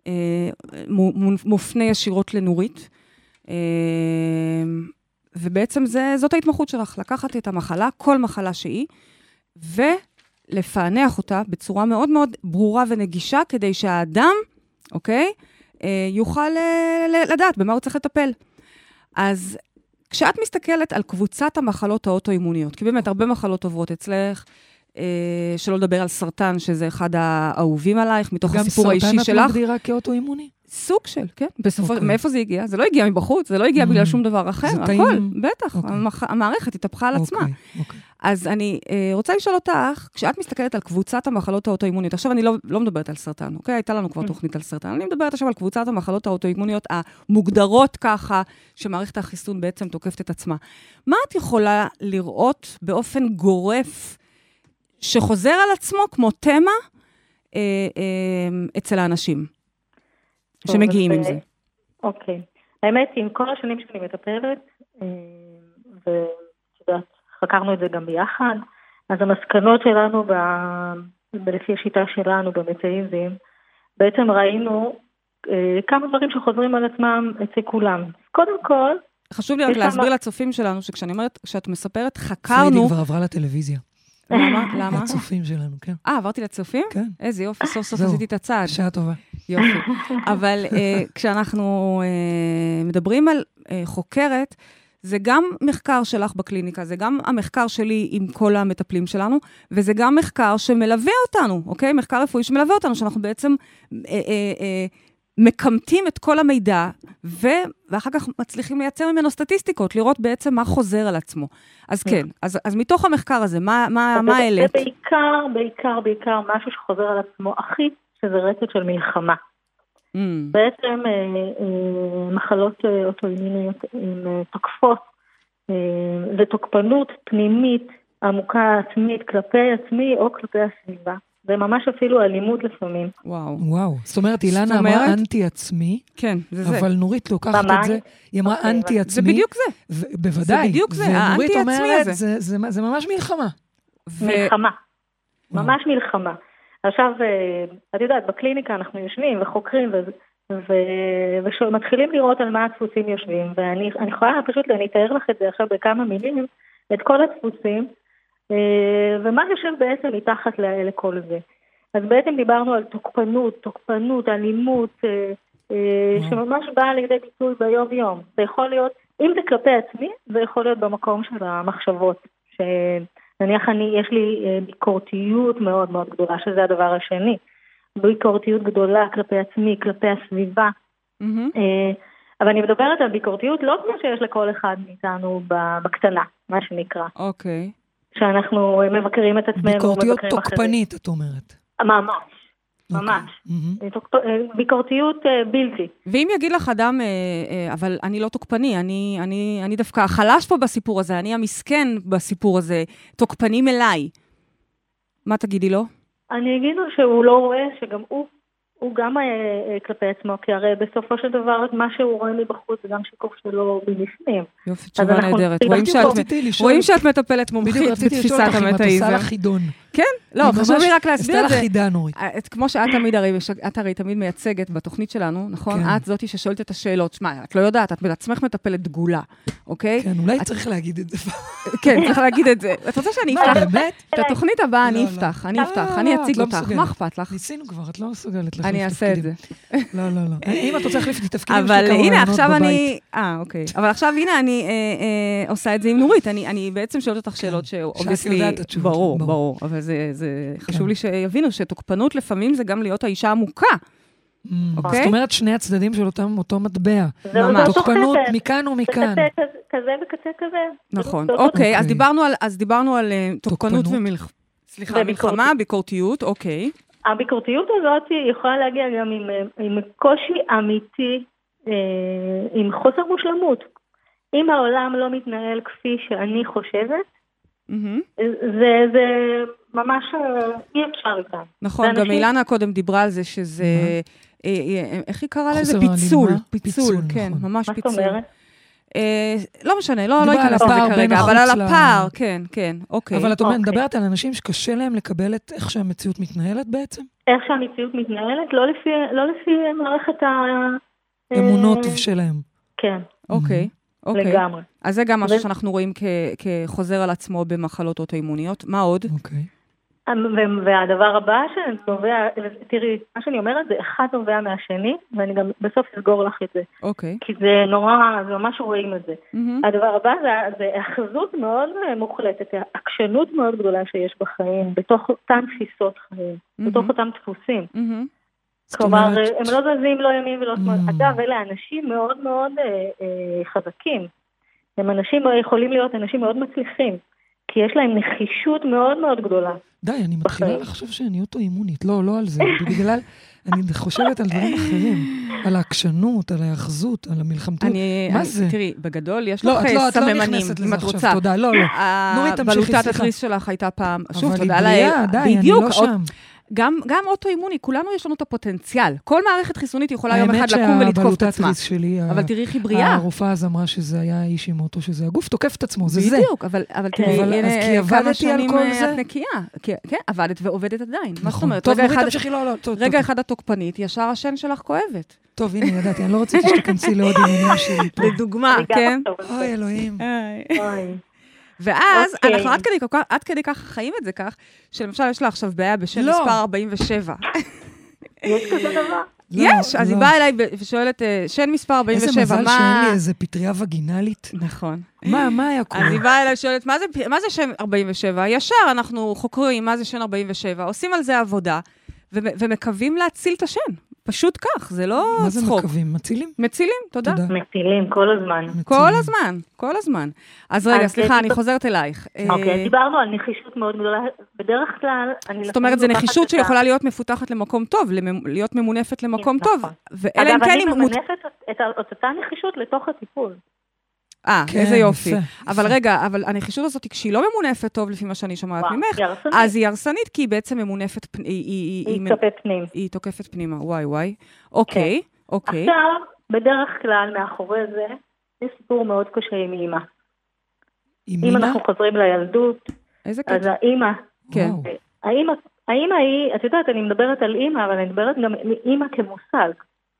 אה, מו- מו- מופנה ישירות לנורית. ובעצם זה, זאת ההתמחות שלך, לקחת את המחלה, כל מחלה שהיא, ולפענח אותה בצורה מאוד מאוד ברורה ונגישה, כדי שהאדם, אוקיי, אה, יוכל אה, לדעת במה הוא צריך לטפל. אז כשאת מסתכלת על קבוצת המחלות האוטואימוניות, כי באמת הרבה מחלות עוברות אצלך, אה, שלא לדבר על סרטן, שזה אחד האהובים עלייך, מתוך הסיפור האישי גם סרטן שלך. את מגדירה כאוטואימוני? סוג של, כן. בסופו, אוקיי. מאיפה זה הגיע? זה לא הגיע מבחוץ, זה לא הגיע בגלל Mm. שום דבר אחר, הכל, טעים. בטח, אוקיי. המח... המערכת התהפכה על עצמה. אוקיי. אז אני אה, רוצה לשאול אותך, כשאת מסתכלת על קבוצת המחלות האוטואימוניות, עכשיו אני לא, לא מדברת על סרטן, אוקיי? הייתה לנו כבר Mm. תוכנית על סרטן, אני מדברת עכשיו על קבוצת המחלות האוטואימוניות המוגדרות ככה, שמערכת החיסון בעצם תוקפת את עצמה. מה את יכולה לראות באופן גורף שחוזר על עצמו כמו תמה אה, אה, אצל האנשים טוב, שמגיעים אז, עם אה, זה? אוקיי. האמת, עם כל השנים שאני מטפלת, אה, ואת יודעת, חקרנו את זה גם ביחד, אז המסקנות שלנו, ב... לפי השיטה שלנו במטאיזם, בעצם ראינו אה, כמה דברים שחוזרים על עצמם אצל כולם. קודם כל, חשוב לי רק להסביר לצופים שלנו, שכשאני אומרת, כשאת מספרת, חקרנו... כבר עברה לטלוויזיה. למה? למה? לצופים שלנו, כן. אה, עברתי לצופים? כן. איזה יופי, סוף סוף. עשיתי את הצעד. שעה טובה. יופי. אבל אה, כשאנחנו אה, מדברים על אה, חוקרת, זה גם מחקר שלך בקליניקה, זה גם המחקר שלי עם כל המטפלים שלנו, וזה גם מחקר שמלווה אותנו, אוקיי? מחקר רפואי שמלווה אותנו, שאנחנו בעצם אה, אה, אה, מקמטים את כל המידע, ו, ואחר כך מצליחים לייצר ממנו סטטיסטיקות, לראות בעצם מה חוזר על עצמו. אז כן, אז, אז מתוך המחקר הזה, מה, העלית? זה בעיקר, בעיקר, בעיקר משהו שחוזר על עצמו הכי, שזה רצף של מלחמה. Mm, בעצם אה, אה, מחלות אה, אוטואימוניות הן אה, תוקפות, אה, זה תוקפנות פנימית עמוקה עצמית כלפי עצמי או כלפי הסביבה. זה ממש אפילו אלימות לפעמים. וואו. וואו. זאת אומרת, אילנה זאת אמרה אנטי עצמי, כן, זה זה. אבל נורית לוקחת את. זה, היא אמרה אוקיי, אנטי עצמי. זה בדיוק זה. ו- בוודאי. זה בדיוק זה, האנטי-עצמי אומרת, הזה. זה- זה זה ממש מלחמה. ו- מלחמה. ממש מלחמה. עכשיו, אה, את יודעת, בקליניקה אנחנו יושבים וחוקרים ומתחילים לראות על מה הדפוסים יושבים, ואני אני יכולה פשוט, אני אתאר לך את זה עכשיו בכמה מילים, את כל הדפוסים, אה, ומה יושב בעצם מתחת לכל זה. אז בעצם דיברנו על תוקפנות, תוקפנות, אלימות, אה, וואו. שממש באה לידי ביטוי ביום-יום. זה יכול להיות, אם זה כלפי עצמי, זה יכול להיות במקום של המחשבות. שנניח אני, יש לי אה, ביקורתיות מאוד מאוד גדולה, שזה הדבר השני. ביקורתיות גדולה כלפי עצמי, כלפי הסביבה. אה, אבל אני מדברת על ביקורתיות לא כמו שיש לכל אחד מאיתנו ב- בקטנה, מה שנקרא. אוקיי. שאנחנו אה, מבקרים את עצמנו, ביקורתיות מבקרים אחרים. תוקפנית, את אומרת. ממש. ממש. מהמם. אה, אה, ביקורתיות אה, בלתי. ואם יגיד לך אדם, אבל אני לא תוקפני, אני, אני, אני דווקא החלש פה בסיפור הזה, אני המסכן בסיפור הזה, תוקפנים אליי, מה תגידי לו? אני אגיד לו שהוא לא רואה שגם הוא, הוא גם אה, אה, כלפי עצמו, כי הרי בסופו של דבר מה שהוא רואה מבחוץ זה גם שיקוף שלו מבפנים. יופי, תשובה אנחנו- נהדרת. רואים שאת, מטפלת בדיוק מומחית רציתי לשאול בתפיסת אותך אם את עושה המטאיזם. כן, לא, חשוב לי רק להסביר עשתה את זה. לה חידה, נורית. את, כמו שאת תמיד הרי, את הרי תמיד מייצגת בתוכנית שלנו, נכון? כן. את זאתי ששואלת את השאלות. שמע, את לא יודעת, את בעצמך מטפלת דגולה, אוקיי? כן, אולי צריך להגיד את זה. כן, צריך להגיד את זה. את רוצה שאני מה, אפתח? באמת? את התוכנית הבאה אני לא, לא. אפתח, אני אה, אפתח, אני לא, אציג את לא אותך. מה אכפת לך? ניסינו כבר, את לא מסוגלת אני אעשה את זה. לא, לא, לא. אם את רוצה להחליף לי תפקידים, יש לי אבל כמה הנה, רעיונות עכשיו בבית. אני... אה, אוקיי. אבל עכשיו, הנה, אני אה, אה, עושה את זה עם נורית. אני אני בעצם שואלת אותך שאלות שאובייסלי... יודעת את התשובות, ברור, ברור. אבל זה- זה חשוב כן. לי שיבינו שתוקפנות לפעמים זה גם להיות האישה עמוקה. Mm, אוקיי? זאת אומרת, שני הצדדים של אותו מטבע. תוקפנות. מכאן ומכאן. כזה- וקצה כזה. נכון. אוקיי, אז אוקיי. דיברנו על- אז דיברנו על אה, תוקפנות. ומלחמה. סליחה. מלחמה, ביקורתיות, אוקיי. הביקורתיות הזאת יכולה להגיע גם עם, עם קושי אמיתי, אה, עם חוסר מושלמות. אם העולם לא מתנהל כפי שאני חושבת, מהמם. זה, זה ממש אה, אי אפשר איתם. נכון, גם אילנה קודם דיברה על זה שזה... אה, אה, איך היא קראה לזה? פיצול. פיצול, פיצול, כן, נכון. ממש מה זאת פיצול. אומרת? אה, לא משנה, לא לא אכנס לזה כרגע, אבל על הפער, כן, כן, אוקיי. אבל את אוקיי. מדברת על אנשים שקשה להם לקבל את איך שהמציאות מתנהלת בעצם? איך שהמציאות מתנהלת, לא לפי, לא מערכת ה... אה, אמונות שלהם. כן, אוקיי, אוקיי. לגמרי. אז זה גם משהו שאנחנו רואים כ- כחוזר על עצמו במחלות אוטואימוניות. מה עוד? אוקיי. ו- והדבר הבא שנובע, תראי, מה שאני אומרת זה אחד נובע מהשני, ואני גם בסוף אסגור לך את זה, אוקיי. כי זה נורא, זה ממש רואים את זה. מהמם. הדבר הבא זה, זה היאחזות מאוד מוחלטת, עקשנות מאוד גדולה שיש בחיים, בתוך אותן תפיסות חיים, מהמם. בתוך אותם דפוסים. זאת כלומר, אומרת, הם לא זזים לא ימין ולא שמאל. Mm. אגב, אלה אנשים מאוד מאוד אה, אה, חזקים. הם אנשים, יכולים להיות אנשים מאוד מצליחים, כי יש להם נחישות מאוד מאוד גדולה. די, אני מתחילה בחיים. לחשוב שאני אוטואימונית. לא, לא על זה. בגלל, אני חושבת על דברים אחרים. על העקשנות, על ההאחזות, על המלחמתיות. אני, מה אני- זה? תראי, בגדול יש לא, לך את לא, את לא סממנים, נכנסת אם לזה את עכשיו, רוצה. תודה. לא, לא. נורית, תמשיכי, סליחה. התריס שלך הייתה פעם, שוב, אבל היא תודה בריאה, לאל. די, אני לא עוד- שם. גם, גם אוטואימוני, כולנו יש לנו את הפוטנציאל. כל מערכת חיסונית יכולה יום אחד לקום ולתקוף את עצמה. שלי, אבל תראי איך היא בריאה. הרופאה אז אמרה שזה היה איש עם אוטו, שזה הגוף תוקף את עצמו, זה זה. בדיוק, אבל, אבל תראי, אבל הנה, אז כי כמה עבדתי על כל אה, זה? את נקייה. כי, כן, עבדת ועובדת עדיין. מה זאת נכון. אומרת? טוב, רגע תמשיכי, לא, לא, טוב, רגע טוב. אחד את תוקפנית, ישר השן שלך כואבת. טוב, הנה, ידעתי, אני לא רציתי שתיכנסי לעוד עניינים שלי פה. לדוגמה, כן? אוי, אלוהים. ואז אוקיי. אנחנו עד כדי, כך- עד כדי כך חיים את זה כך, שלמשל יש לה עכשיו בעיה בשם לא. מספר 47. יש כזה דבר? לא, יש, אז היא לא. באה אליי ושואלת, אה, שן מספר 47, איזה מזל מה... שאין לי איזה פטריה וגינלית. נכון. מה, מה היה אז קורה? היא באה אליי ושואלת, מה זה, מה זה שם 47? ישר אנחנו חוקרים מה זה שן 47, עושים על זה עבודה, ו- ומקווים להציל את השן. פשוט כך, זה לא מה זה צחוק. מקווים? מצילים? מצילים, תודה. תודה. מטילים כל הזמן. כל מצילים. הזמן, כל הזמן. אז רגע, אז סליחה, אני דיבר- חוזרת אלייך. אה, אוקיי, דיברנו על נחישות מאוד גדולה. בדרך כלל, אני... זאת אומרת, זו נחישות את שיכולה להיות מפותחת למקום טוב, למ- להיות ממונפת למקום נכון. טוב. ואלא אם אגב, כן אני. מות- ממנפת את ה- את אותה נחישות לתוך הטיפול. אה, כן, איזה יופי. יפה, אבל יפה. רגע, אבל הנחישות הזאת, כשהיא לא ממונפת טוב, לפי מה שאני שומעת וואו, ממך, היא. אז היא הרסנית, כי היא בעצם ממונפת, פ- היא- היא- היא- היא כלפי פנים. היא תוקפת פנימה. וואי, וואי. אוקיי, אוקיי. עכשיו, בדרך כלל, מאחורי זה, יש סיפור מאוד קשה עם אימא. עם אם אמא? אנחנו חוזרים לילדות, איזה אז קטע. האימא, כן. האימא, האימא היא, את יודעת, אני מדברת על אימא, אבל אני מדברת גם על אימא כמושג.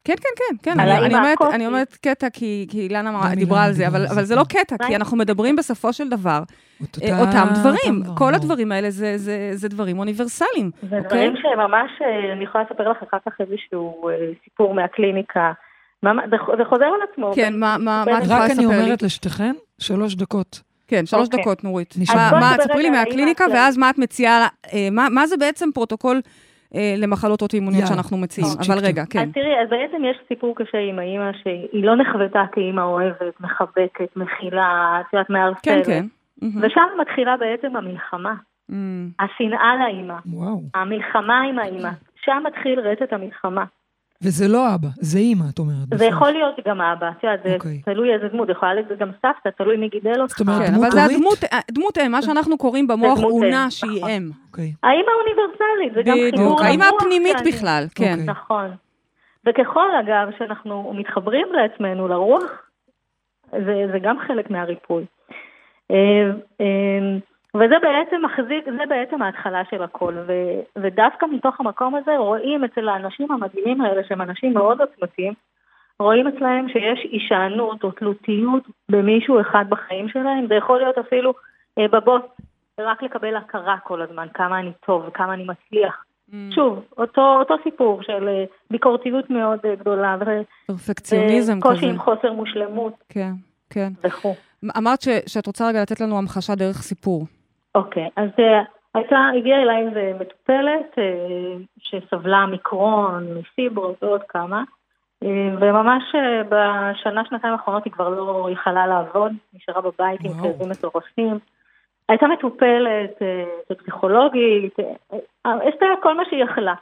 כן, כן, כן, כן. אני- אני אומרת-. אני אומרת קטע, כי כי אילנה אמרה- דיברה על זה, דיברה אבל על אבל זה, זה לא כן. קטע, כי אנחנו מדברים בסופו של דבר, אה, אותה- אותם דברים. אותם כל ברור. הדברים האלה זה- זה זה דברים אוניברסליים. זה אוקיי. דברים שממש, אה, אני יכולה לספר לך אחר כך איזשהו אה, סיפור מהקליניקה. זה זה חוזר על עצמו. כן, מה מה- מה את יכולה רק אני לספר לי? אומרת לשתיכן, שלוש דקות. כן, שלוש אוקיי. דקות, נורית. נשמע. מה- מה, תספרי לי מהקליניקה, ואז מה את מציעה, מה- מה זה בעצם פרוטוקול למחלות אוטואימוניות שאנחנו מציעים? אבל. רגע, כן. אז תראי, אז בעצם יש סיפור קשה עם האימא שהיא לא נחוותה כאימא אוהבת, מחבקת, מכילה, את יודעת, מארסלת. כן, כן. ושם מתחילה בעצם המלחמה. אמ, השנאה לאימא, וואו. המלחמה עם האימא. שם מתחיל רצת המלחמה. וזה לא אבא, זה אימא, את אומרת. זה. יכול להיות גם אבא, את יודעת, זה אוקיי. תלוי איזה דמות, יכולה להיות זה גם סבתא, תלוי מי גידל אותך. זאת אומרת, כן, דמות אבל זה הורית? הדמות, אה, דמות אם, מה שאנחנו קוראים במוח אונה שהיא נכון. אם. אוקיי. האימא האוניברסלית, זה גם חיבור בדיוק, האמא לרוח הפנימית בכלל, כן. אוקיי. נכון. וככל, אגב, שאנחנו מתחברים לעצמנו, לרוח, זה, זה גם חלק מהריפוי. אה, אה, וזה בעצם מחזיק, זה בעצם ההתחלה של הכל. ו, ודווקא מתוך המקום הזה רואים אצל האנשים המדהימים האלה, שהם אנשים מאוד עוצמתיים, רואים אצלהם שיש הישענות או תלותיות במישהו אחד בחיים שלהם, זה יכול להיות אפילו אה, בבוס, רק לקבל הכרה כל הזמן, כמה אני טוב וכמה אני מצליח. אמ, שוב, אותו, אותו סיפור של אה, ביקורתיות מאוד אה, גדולה, פרפקציוניזם וקושי כזה. עם חוסר מושלמות כן, כן. וכו'. אמרת ש- שאת רוצה רגע לתת לנו המחשה דרך סיפור. אוקיי, אז אה, הייתה, הגיעה אליי איזה מטופלת אה, שסבלה מקרון, מפיברות ועוד כמה, אה, וממש בשנה, שנתיים האחרונות היא כבר לא יכלה לעבוד, נשארה בבית עם. כאבים מטורפים. הייתה מטופלת, פסיכולוגית, עשתה כל מה שהיא יכלה.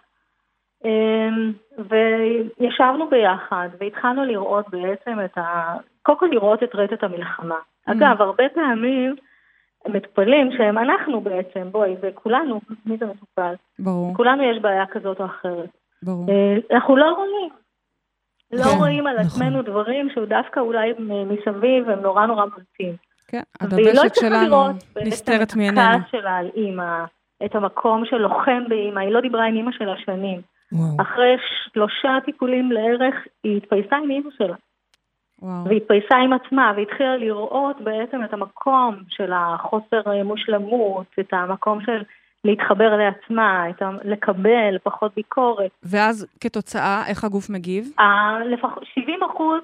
וישבנו ביחד והתחלנו לראות בעצם את ה... קודם כל לראות את רטט המלחמה. אגב, הרבה פעמים מטופלים שהם אנחנו בעצם, בואי, זה כולנו, מי זה מטופל? ברור, כולנו יש בעיה כזאת או אחרת. ברור. אה, אנחנו לא רואים. לא כן, רואים על נכון. עצמנו דברים שהוא דווקא אולי מסביב הם נורא נורא בולטים. כן, והיא לא הדבשת שלנו לראות בעצם נסתרת את מעינינו. הכעס שלה על אימא, את המקום של לוחם באימא, היא לא דיברה עם אימא שלה שנים. וואו. אחרי שלושה טיפולים לערך, היא התפייסה עם אימא שלה. וואו. והיא התפייסה עם עצמה, והתחילה לראות בעצם את המקום של החוסר אה, מושלמות, את המקום של להתחבר לעצמה, את ה... לקבל פחות ביקורת. ואז כתוצאה, איך הגוף מגיב? ה- לפחות 70 אחוז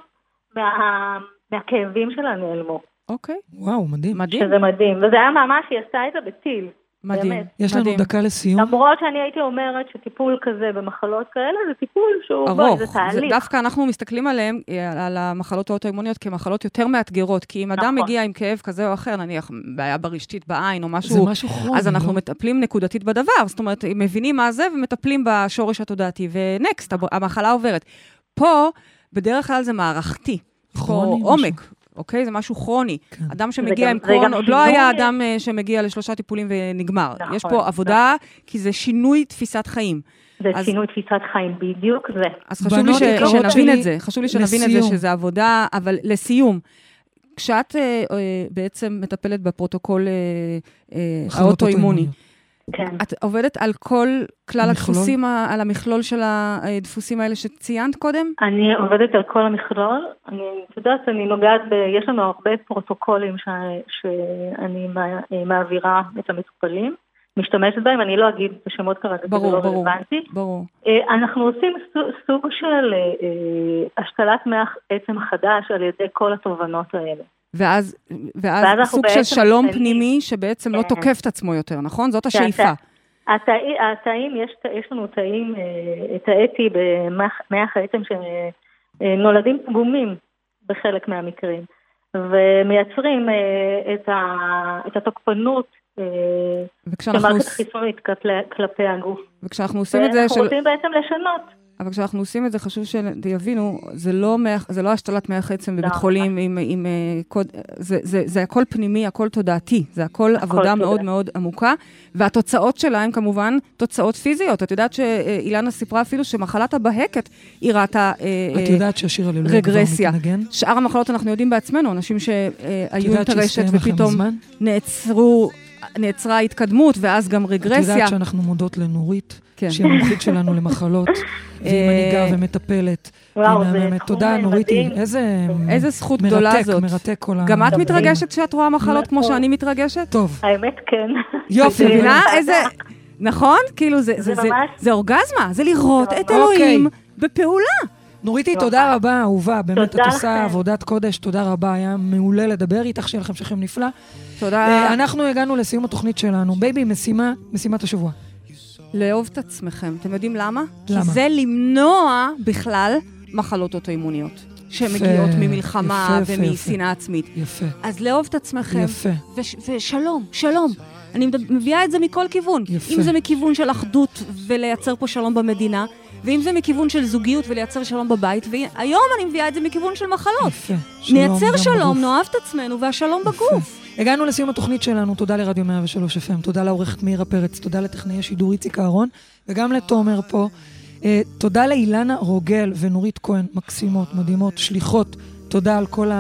מה... מהכאבים שלה נעלמו, אוקיי, וואו, מדהים. מדהים, שזה מדהים. וזה היה ממש, היא עשתה את זה בטיל. מדהים. באמת. יש לנו מדהים. דקה לסיום. למרות שאני הייתי אומרת שטיפול כזה במחלות כאלה, זה טיפול שהוא, בואי, ארוך. זה זה תהליך. דווקא אנחנו מסתכלים עליהם, אה, על המחלות האוטואימוניות, כמחלות יותר מאתגרות. כי אם אדם נכון. מגיע עם כאב כזה או אחר, נניח בעיה ברשתית בעין או זה משהו, משהו כרוני, אז אנחנו לא? מטפלים נקודתית בדבר. זאת אומרת, מבינים מה זה ומטפלים בשורש התודעתי, ונקסט, המחלה עוברת. פה, בדרך כלל זה מערכתי. יש פה כרוני, עומק. אוקיי? זה משהו כרוני. כן. אדם שמגיע עם קרון, עוד לא שינוי- היה אדם אה, שמגיע לשלושה טיפולים ונגמר. נכון, יש פה עבודה, כי זה שינוי תפיסת חיים. זה אז- שינוי תפיסת חיים, בדיוק זה. אז חשוב לי ש- שנבין שלי, את זה, חשוב לי שנבין את זה, לסיום. שזה עבודה, אבל לסיום, כשאת אה, אה, בעצם מטפלת בפרוטוקול אה, אה, מחלות האוטואימוני. כן. את עובדת על כל כלל המכלול? הדפוסים, על המכלול של הדפוסים האלה שציינת קודם? אני עובדת על כל המכלול. אני, את יודעת, אני נוגעת ב... יש לנו הרבה פרוטוקולים ש, שאני מע- מעבירה את המטופלים, משתמשת בהם, אני לא אגיד בשמות כרגע, כי זה ברור, לא ברור, רלוונטי. ברור. אה, אנחנו עושים סוג, של אה, אה, השתלת מח עצם חדש על ידי כל התובנות האלה. ואז, ואז, ואז סוג של שלום מציינים- פנימי שבעצם לא כן. תוקף את עצמו יותר, נכון? זאת השאיפה. התאי- התאים, יש, יש לנו תאים, אה, תאי T במח העצם שנולדים פגומים בחלק מהמקרים, ומייצרים אה, את, ה, את התוקפנות אה, וכשאנחנו, מערכת עוש- חיסונית כלפי, הגוף. וכשאנחנו עושים את זה, ואנחנו. רוצים בעצם לשנות. אבל כשאנחנו עושים את זה, חשוב שיבינו, זה לא, מח, זה לא השתלת מח עצם בבית לא. חולים עם, עם אה, קוד, זה, זה, זה הכל פנימי, הכל תודעתי, זה הכל עבודה תודעה. מאוד מאוד עמוקה, והתוצאות שלה הן כמובן תוצאות פיזיות. את יודעת שאילנה סיפרה אפילו שמחלת הבהקת היא ראתה אה, את אה, יודעת שהשיר הללויה כבר רגרסיה. מתנגן? שאר המחלות אנחנו יודעים בעצמנו, אנשים את שהיו עם יודעת טרשת שהסתיים לכם ופתאום? נעצרו, נעצרה התקדמות ואז גם את רגרסיה. יודעת שאנחנו מודות לנורית, כן. שהיא המומחית שלנו למחלות, והיא אה, מנהיגה ומטפלת, וואו, זה. תחום תודה, מדהים. איזה איזה זכות מרתק, גדולה זאת. מרתק כל ה... גם את. מתרגשת כשאת רואה מחלות כמו. שאני מתרגשת? טוב, האמת כן. יופי, זה- מבינה? איזה... נכון? כאילו, זה, זה, זה זה, ממש- זה אורגזמה, זה לראות את אוקיי. אלוהים בפעולה. נוריתי, תודה. תודה רבה, אהובה, באמת את עושה. עבודת קודש, תודה רבה, היה מעולה לדבר איתך, שיהיה לכם שכם נפלא. תודה. אה, אנחנו הגענו לסיום התוכנית שלנו. בייבי, משימה, משימת השבוע. לאהוב את עצמכם. אתם יודעים למה? למה? כי זה למנוע בכלל מחלות אוטואימוניות. שמגיעות ממלחמה ומשנאה עצמית. יפה, אז לאהוב את עצמכם. יפה. וש, ושלום, שלום. אני מביאה את זה מכל כיוון. יפה. אם זה מכיוון של אחדות ולייצר פה שלום במדינה, ואם זה מכיוון של זוגיות ולייצר שלום בבית, והיום אני מביאה את זה מכיוון של מחלות. יפה. שלום נייצר שלום, בגוף. נאהב את עצמנו, והשלום יפה. בגוף. הגענו לסיום התוכנית שלנו, תודה לרדיו 103 FM, תודה לעורכת מאירה פרץ, תודה לטכנאי השידור איציק אהרון, וגם לתומר פה. Uh, תודה לאילנה רוגל ונורית כהן, מקסימות, מדהימות, שליחות. תודה על כל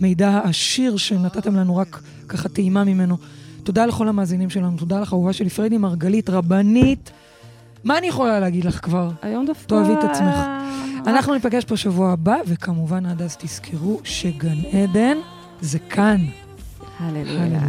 המידע העשיר שנתתם לנו, רק ככה טעימה ממנו. תודה לכל המאזינים שלנו, תודה לך, אהובה שלי, פריידי מרגלית, רבנית. מה אני יכולה להגיד לך כבר? היום דווקא... תאהבי את עצמך. אנחנו ניפגש פה שבוע הבא, וכמובן עד אז תזכרו שגן עדן זה כאן. הללויה.